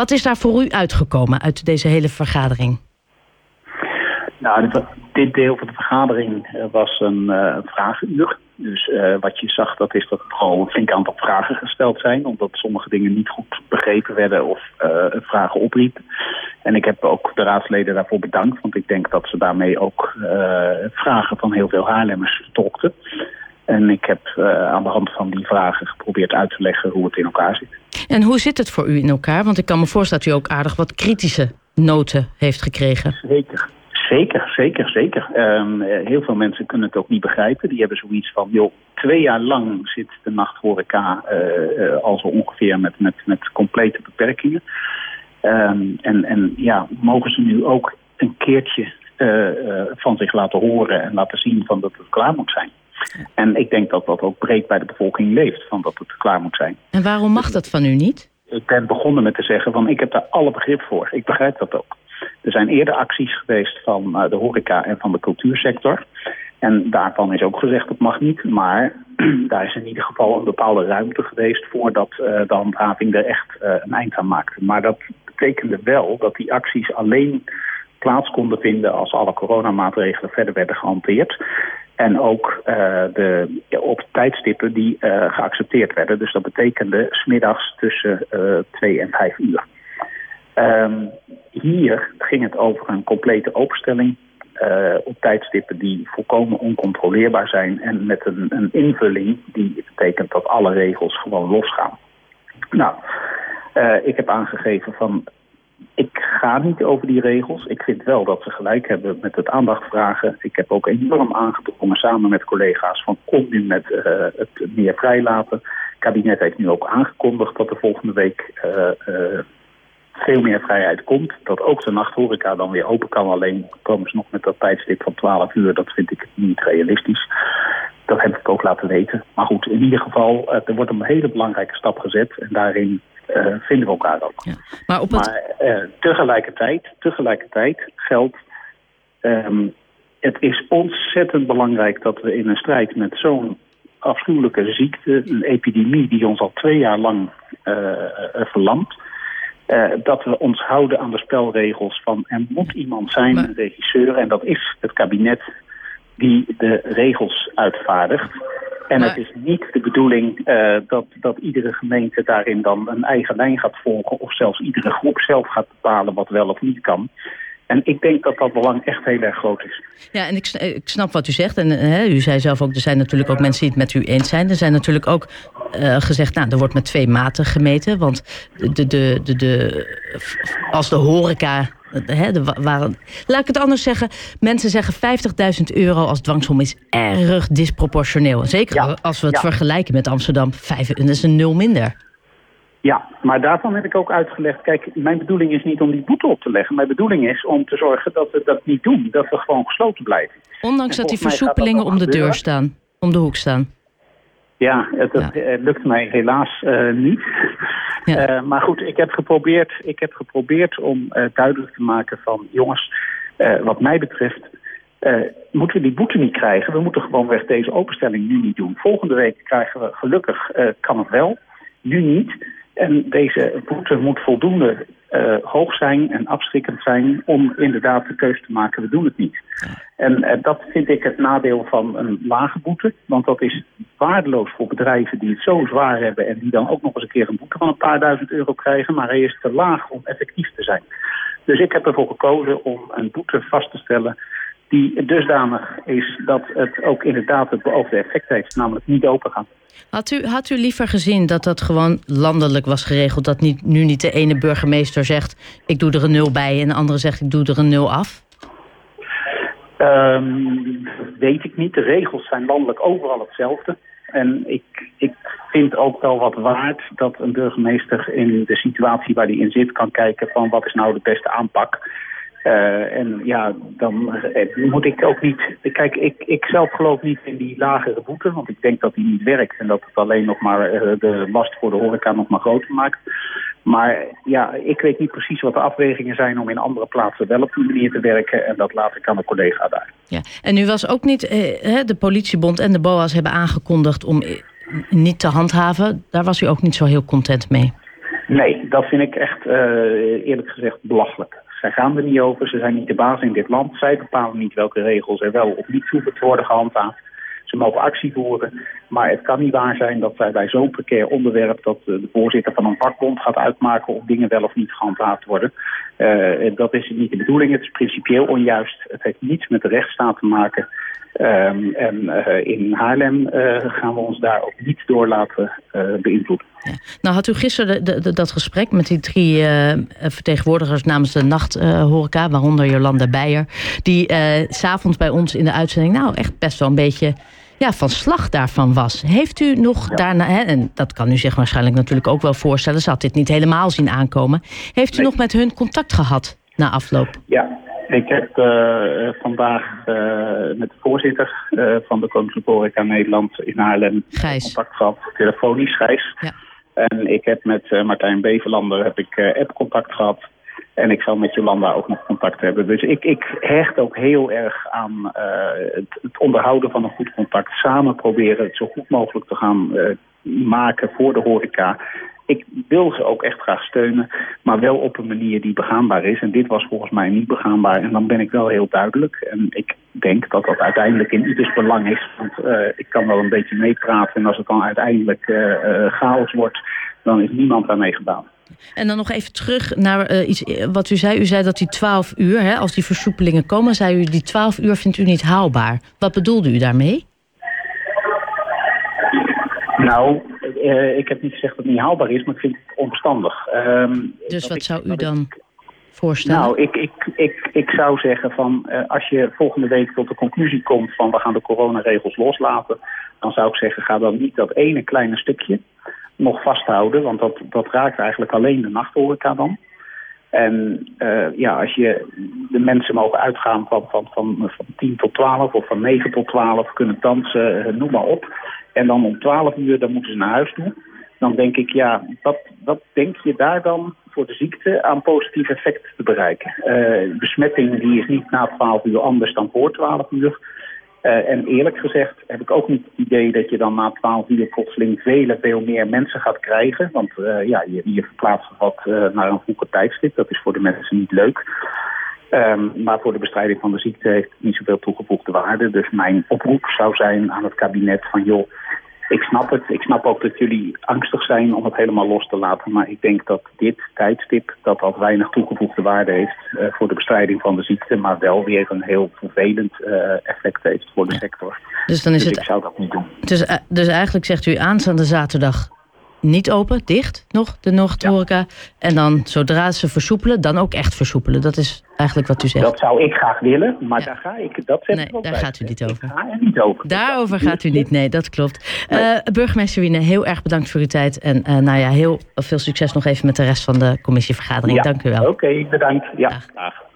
Wat is daar voor u uitgekomen uit deze hele vergadering? Nou, dit deel van de vergadering eh, was een uh, vragenuur. Dus uh, wat je zag, dat is dat er gewoon een flink aantal vragen gesteld zijn. Omdat sommige dingen niet goed begrepen werden of vragen opriepen. En ik heb ook de raadsleden daarvoor bedankt. Want ik denk dat ze daarmee ook vragen van heel veel Haarlemmers vertolkten. En ik heb aan de hand van die vragen geprobeerd uit te leggen hoe het in elkaar zit. En hoe zit het voor u in elkaar? Want ik kan me voorstellen dat u ook aardig wat kritische noten heeft gekregen. Zeker. Zeker, zeker, zeker. Um, heel veel mensen kunnen het ook niet begrijpen. Die hebben zoiets van, joh, twee jaar lang zit de nachthoreca uh, uh, al zo ongeveer met, met, met complete beperkingen. Um, en, en ja, mogen ze nu ook een keertje uh, van zich laten horen en laten zien van dat het klaar moet zijn. En ik denk dat dat ook breed bij de bevolking leeft, van dat het klaar moet zijn. En waarom mag dat van u niet? Ik ben begonnen met te zeggen van ik heb daar alle begrip voor. Ik begrijp dat ook. Er zijn eerder acties geweest van uh, de horeca en van de cultuursector. En daarvan is ook gezegd dat mag niet. Maar daar is in ieder geval een bepaalde ruimte geweest voordat uh, de handhaving er echt uh, een eind aan maakte. Maar dat betekende wel dat die acties alleen plaats konden vinden als alle coronamaatregelen verder werden gehanteerd. En ook uh, de, op tijdstippen die uh, geaccepteerd werden. Dus dat betekende smiddags tussen uh, 2 en 5 uur. Um, hier ging het over een complete openstelling op tijdstippen die volkomen oncontroleerbaar zijn en met een, een invulling die betekent dat alle regels gewoon losgaan. Nou, ik heb aangegeven van ik ga niet over die regels. Ik vind wel dat ze gelijk hebben met het aandacht vragen. Ik heb ook enorm aangedrongen samen met collega's van kom nu met uh, het meer vrijlaten. Het kabinet heeft nu ook aangekondigd dat er volgende week veel meer vrijheid komt. Dat ook de nachthoreca dan weer open kan. Alleen komen ze nog met dat tijdstip van 12 uur. Dat vind ik niet realistisch. Dat heb ik ook laten weten. Maar goed, in ieder geval, er wordt een hele belangrijke stap gezet. En daarin uh, vinden we elkaar ook. Ja. Maar, op het... maar uh, tegelijkertijd, tegelijkertijd geldt... Um, het is ontzettend belangrijk dat we in een strijd met zo'n afschuwelijke ziekte... een epidemie die ons al twee jaar lang uh, verlamt uh, dat we ons houden aan de spelregels van er moet iemand zijn, een regisseur, en dat is het kabinet die de regels uitvaardigt. En maar... het is niet de bedoeling uh, dat, dat iedere gemeente daarin dan een eigen lijn gaat volgen... of zelfs iedere groep zelf gaat bepalen wat wel of niet kan. En ik denk dat dat belang echt heel erg groot is. Ja, en ik, ik snap wat u zegt. En hè, u zei zelf ook, er zijn natuurlijk ook mensen die het met u eens zijn. Er zijn natuurlijk ook uh, gezegd, nou, er wordt met twee maten gemeten. Want de, de, de, de, als de horeca He, de, waren, laat ik het anders zeggen. Mensen zeggen 50.000 euro als dwangsom is erg disproportioneel. Zeker ja, als we het ja. vergelijken met Amsterdam. Vijf, dat is een nul minder. Ja, maar daarvan heb ik ook uitgelegd... kijk, mijn bedoeling is niet om die boete op te leggen. Mijn bedoeling is om te zorgen dat we dat niet doen. Dat we gewoon gesloten blijven. Ondanks dat die versoepelingen om de deur staan. Om de hoek staan. Ja, het, ja. het lukt mij helaas uh, niet. Ja. Uh, maar goed, ik heb geprobeerd, ik heb geprobeerd om uh, duidelijk te maken van... jongens, wat mij betreft moeten we die boete niet krijgen. We moeten gewoon weg deze openstelling nu niet doen. Volgende week krijgen we gelukkig, kan het wel, nu niet... En deze boete moet voldoende uh, hoog zijn en afschrikkend zijn om inderdaad de keuze te maken, we doen het niet. En uh, dat vind ik het nadeel van een lage boete, want dat is waardeloos voor bedrijven die het zo zwaar hebben en die dan ook nog eens een keer een boete van een paar duizend euro krijgen, maar hij is te laag om effectief te zijn. Dus ik heb ervoor gekozen om een boete vast te stellen die dusdanig is dat het ook inderdaad het beoogde effect heeft, namelijk niet open gaan. Had u, had u liever gezien dat dat gewoon landelijk was geregeld? Dat niet, nu niet de ene burgemeester zegt... ik doe er een nul bij en de andere zegt ik doe er een nul af? Um, dat weet ik niet. De regels zijn landelijk overal hetzelfde. En ik, ik vind ook wel wat waard dat een burgemeester in de situatie waar hij in zit... kan kijken van wat is nou de beste aanpak... Uh, en ja, dan uh, moet ik ook niet... Kijk, ik, ik zelf geloof niet in die lagere boete, want ik denk dat die niet werkt... en dat het alleen nog maar uh, de last voor de horeca nog maar groter maakt. Maar ja, ik weet niet precies wat de afwegingen zijn om in andere plaatsen wel op die manier te werken... en dat laat ik aan een collega daar. Ja, en u was ook niet... de politiebond en de BOA's hebben aangekondigd om niet te handhaven. Daar was u ook niet zo heel content mee. Nee, dat vind ik echt eerlijk gezegd belachelijk. Zij gaan er niet over, ze zijn niet de baas in dit land. Zij bepalen niet welke regels er wel of niet te worden gehandhaafd. Ze mogen actie voeren, maar het kan niet waar zijn dat zij bij zo'n precair onderwerp... dat de voorzitter van een vakbond gaat uitmaken of dingen wel of niet gehandhaafd worden. Uh, dat is niet de bedoeling, het is principieel onjuist. Het heeft niets met de rechtsstaat te maken. Um, en uh, in Haarlem uh, gaan we ons daar ook niet door laten beïnvloeden. Ja. Nou had u gisteren de, de, dat gesprek met die drie vertegenwoordigers namens de nachthoreca, waaronder Jolanda Beijer, die s'avonds bij ons in de uitzending nou echt best wel een beetje ja, van slag daarvan was. Heeft u nog daarna, hè, en dat kan u zich waarschijnlijk natuurlijk ook wel voorstellen, ze had dit niet helemaal zien aankomen. Heeft u nog met hun contact gehad na afloop? Ja, ik heb uh, vandaag uh, met de voorzitter uh, van de Koninklijke Horeca Nederland in Haarlem Gijs. contact gehad, telefonisch, Gijs. Ja. En ik heb met Martijn Beverlander heb ik app-contact gehad. En ik zal met Jolanda ook nog contact hebben. Dus ik, ik hecht ook heel erg aan het, het, onderhouden van een goed contact. Samen proberen het zo goed mogelijk te gaan maken voor de horeca. Ik wil ze ook echt graag steunen, maar wel op een manier die begaanbaar is. En dit was volgens mij niet begaanbaar. En dan ben ik wel heel duidelijk. En ik denk dat dat uiteindelijk in ieders belang is. Want uh, ik kan wel een beetje meepraten. En als het dan uiteindelijk chaos wordt, dan is niemand daarmee gedaan. En dan nog even terug naar iets wat u zei. U zei dat die 12 uur, hè, als die versoepelingen komen, zei u die 12 uur vindt u niet haalbaar. Wat bedoelde u daarmee? Nou, uh, ik heb niet gezegd dat het niet haalbaar is, maar ik vind het onverstandig. Um, dus wat ik, zou u dan ik, voorstellen? Nou, ik, ik, ik, ik zou zeggen van uh, als je volgende week tot de conclusie komt van we gaan de coronaregels loslaten, dan zou ik zeggen ga dan niet dat ene kleine stukje nog vasthouden. Want dat, dat raakt eigenlijk alleen de nachthoreca dan. En uh, ja, als je de mensen mogen uitgaan van, van, van, van 10 tot 12 of van 9 tot 12, kunnen dansen, noem maar op. En dan om 12 uur, dan moeten ze naar huis toe. Dan denk ik, ja, wat, wat denk je daar dan voor de ziekte aan positief effect te bereiken? Uh, besmetting die is niet na 12 uur anders dan voor 12 uur. Uh, en eerlijk gezegd heb ik ook niet het idee dat je dan na 12 uur plotseling vele, veel meer mensen gaat krijgen. Want uh, ja, je, je verplaatst wat naar een vroeger tijdstip. Dat is voor de mensen niet leuk. Um, maar voor de bestrijding van de ziekte heeft het niet zoveel toegevoegde waarde. Dus mijn oproep zou zijn aan het kabinet van joh, ik snap het. Ik snap ook dat jullie angstig zijn om het helemaal los te laten. Maar ik denk dat dit tijdstip dat dat weinig toegevoegde waarde heeft uh, voor de bestrijding van de ziekte. Maar wel weer een heel vervelend uh, effect heeft voor de sector. Dus dan is dus het. Ik zou dat niet doen. Dus, uh, dus eigenlijk zegt u aanstaande zaterdag niet open, dicht nog, de Noordhoreca. Ja. En dan zodra ze versoepelen, dan ook echt versoepelen. Dat is eigenlijk wat u zegt. Dat zou ik graag willen, maar ja. daar ga ik, dat nee, ik daar gaat u niet over. Ik ga er niet over. Daarover gaat u niet, nee, dat klopt. Nee. Uh, burgemeester Wiene, heel erg bedankt voor uw tijd. En uh, nou ja, heel veel succes nog even met de rest van de commissievergadering. Ja. Dank u wel. Oké, okay, bedankt. Ja, graag.